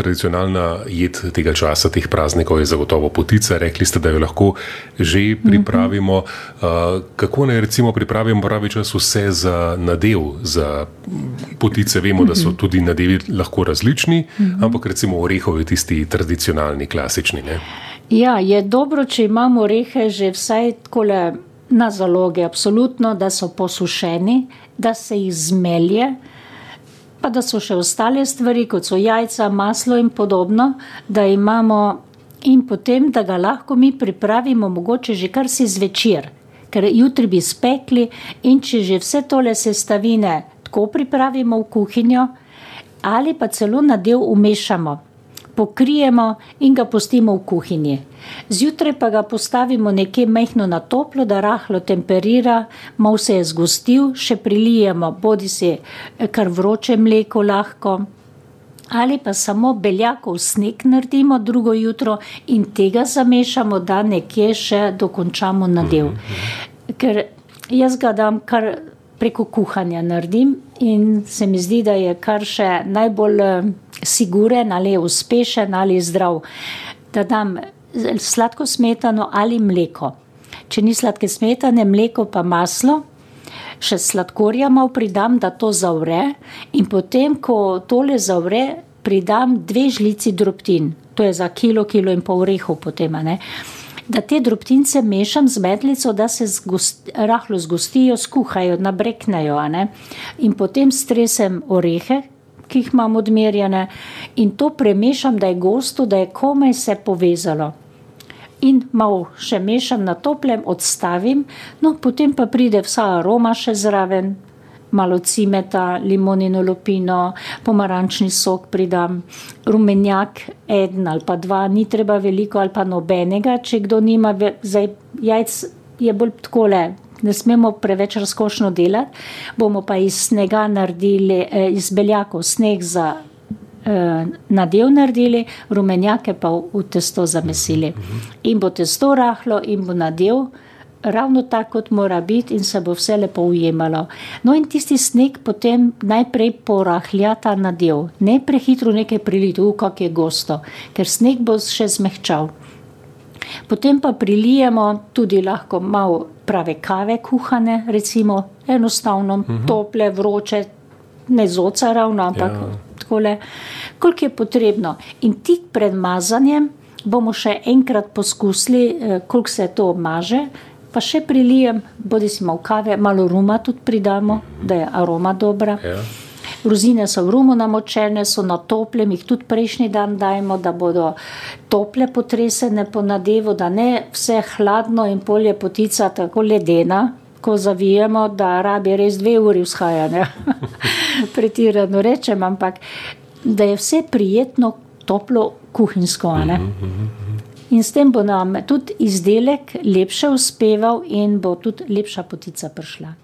tradicionalna jed tega časa, teh praznikov, je zagotovo potica. Rekli ste, da jo lahko že pripravimo. Uh -huh. Kako naj recimo pripravimo pravi čas vse za nadev? Za potice vemo, da so tudi nadevi lahko različni, uh -huh. ampak recimo orehov je tisti tradicionalni, klasični. Ne? Ja, je dobro, če imamo orehe že vsaj takole na zaloge, absolutno, da so posušeni, da se jih zmelje, pa da so še ostale stvari, kot so jajca, maslo in podobno, da imamo in potem, da ga lahko mi pripravimo, mogoče že kar si zvečer, ker jutri bi spekli in če že vse tole sestavine tako pripravimo v kuhinjo, ali pa celo nadev umešamo pokrijemo in ga pustimo v kuhinji. Zjutraj pa ga postavimo nekje mehko na toplo, da rahlo temperira, malo se je zgostil, še prilijemo, bodi si kar vroče mleko lahko. Ali pa samo beljakov sneg naredimo drugo jutro in tega zamešamo, da nekje še dokončamo nadev. Ker jaz ga dam kar preko kuhanja naredim in se mi zdi, da je kar še najbolj siguren ali uspešen ali zdrav. Da dam sladko smetano ali mleko. Če ni sladke smetane, mleko pa maslo, še sladkorja malo pridam, da to zavre, in potem, ko tole zavre, pridam dve žlici drobtin, to je za kilo, kilo in pol orehov potem. Da te drobtinice mešam z medlico, da se zgost, rahlo zgostijo, skuhajo, nabreknejo. In potem stresem orehe, ki jih imam odmerjene, in to premešam, da je gosto, da je komaj se povezalo. In malo še mešam na toplem, odstavim, no potem pa pride vsa aroma še zraven, malo cimeta, limonino lupino, pomarančni sok pridam, rumenjak, en ali pa dva, ni treba veliko ali pa nobenega, če kdo nima, zdaj jajc je bolj takole ne smemo preveč razkošno delati, bomo pa iz snega naredili, iz beljakov sneg za eh, nadev naredili, rumenjake pa v testo zamesili. In bo testo rahlo in bo nadev ravno tako, kot mora biti in se bo vse lepo ujemalo. No in tisti sneg potem najprej porahlja ta nadev, ne prehitro nekaj priliti, v kak je gosto, ker sneg bo še zmehčal. Potem pa prilijemo tudi lahko malo prave kave kuhane, recimo enostavno, uh -huh. tople, vroče, ne zoca ravno, ampak ja. takole, koliko je potrebno. In tik pred mazanjem bomo še enkrat poskusili, koliko se to maže, pa še prilijem, bodi si malo kave, malo ruma tudi pridamo, da je aroma dobra. Ja. Rozine so v rumu namočene, so na toplem, jih tudi prejšnji dan dajemo, da bodo tople potresene po nadevu, da ne vse hladno in polje potica tako ledena, ko zavijemo, da rabi res dve uri vzhajanja. Pretirano rečem, ampak da je vse prijetno, toplo, kuhinjsko. In s tem bo nam tudi izdelek lepše uspeval in bo tudi lepša potica prišla.